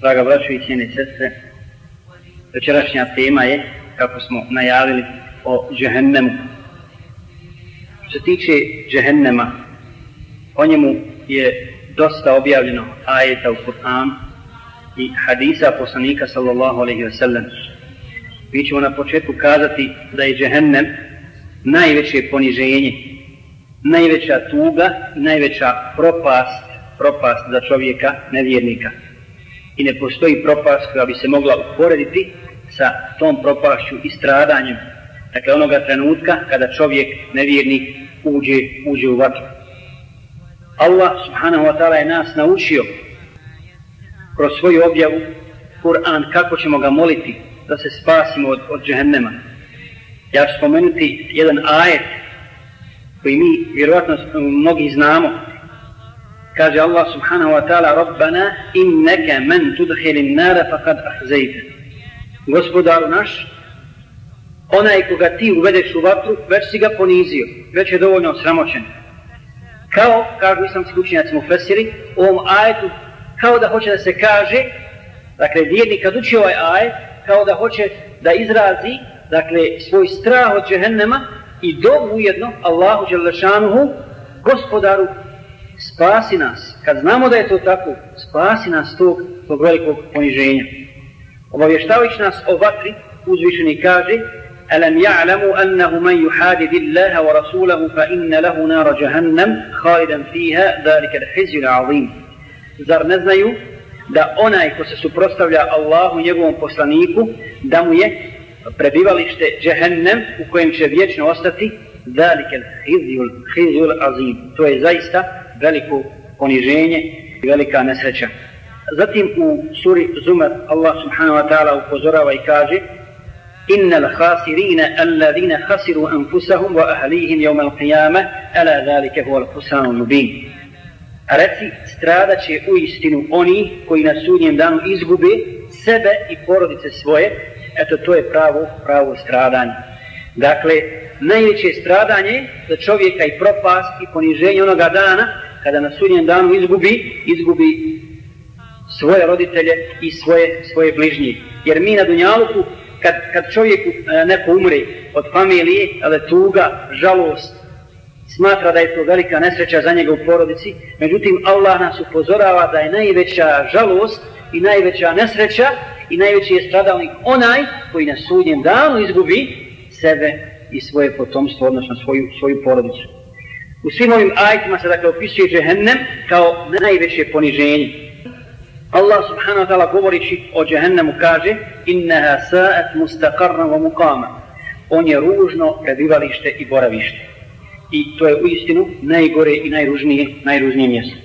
Draga braćo i cijene sestre, večerašnja tema je, kako smo najavili, o džehennemu. Što se tiče džehennema, o njemu je dosta objavljeno ajeta u Kur'an i hadisa poslanika sallallahu alaihi wa sallam. Mi ćemo na početku kazati da je džehennem najveće poniženje, najveća tuga, najveća propast, propast za čovjeka, nevjernika i ne postoji propast koja bi se mogla uporediti sa tom propašću i stradanjem. Dakle, onoga trenutka kada čovjek, nevjernik, uđe, uđe u vatru. Allah subhanahu wa ta'ala je nas naučio kroz svoju objavu Kur'an kako ćemo ga moliti da se spasimo od, od džehennema. Ja ću spomenuti jedan ajet koji mi vjerovatno mnogi znamo, kaže Allah subhanahu wa ta'ala Rabbana innaka man tudhilin nara faqad ahzayta. Gospodaru naš onaj koga ti uvedeš u vatru već si ga ponizio već je dovoljno sramoćen. Kao kažu islamski učenjaci mu fesiri u ovom ajetu kao da hoće da se kaže dakle vjernik kad uči ovaj ajet kao da hoće da izrazi dakle svoj strah od džehennema i dovu ujedno Allahu Đelešanuhu gospodaru spasi nas, kad znamo da je to tako, spasi nas tog, tog velikog poniženja. Obavještavajući nas o vatri, uzvišeni kaže, ألم يعلموا أنه من يحادد الله ورسوله فإن له نار جهنم خالدا فيها ذلك الحزي العظيم Zar ne znaju da onaj ko se suprostavlja Allahu njegovom poslaniku, da mu je prebivalište džehennem u kojem će vječno ostati ذلك الخزي العظيم to je zaista veliko poniženje i velika nesreća. Zatim u suri Zumar Allah subhanahu wa ta'ala upozorava i kaže Innal khasirina alladhina khasiru anfusahum wa ahlihim yawm al-qiyamah ala zalika huwa al-khusran mubin. A stradaće u istinu oni koji na sudnjem danu izgube sebe i porodice svoje, eto to je pravo, pravo stradanje. Dakle, najveće stradanje za čovjeka i propast i poniženje onoga dana kada na sudnjem danu izgubi, izgubi svoje roditelje i svoje, svoje bližnje. Jer mi na Dunjaluku, kad, kad čovjek e, neko umre od familije, ali tuga, žalost, smatra da je to velika nesreća za njega u porodici, međutim Allah nas upozorava da je najveća žalost i najveća nesreća i najveći je stradalnik onaj koji na sudnjem danu izgubi sebe i svoje potomstvo, odnosno svoju, svoju porodicu. U svim ovim ajitima se dakle opisuje džehennem kao najveće poniženje. Allah subhanahu wa ta'ala govorići o džehennemu kaže innaha sa'at mustaqarna wa muqama On je ružno prebivalište i boravište. I to je u istinu najgore i najružnije, najružnije mjesto.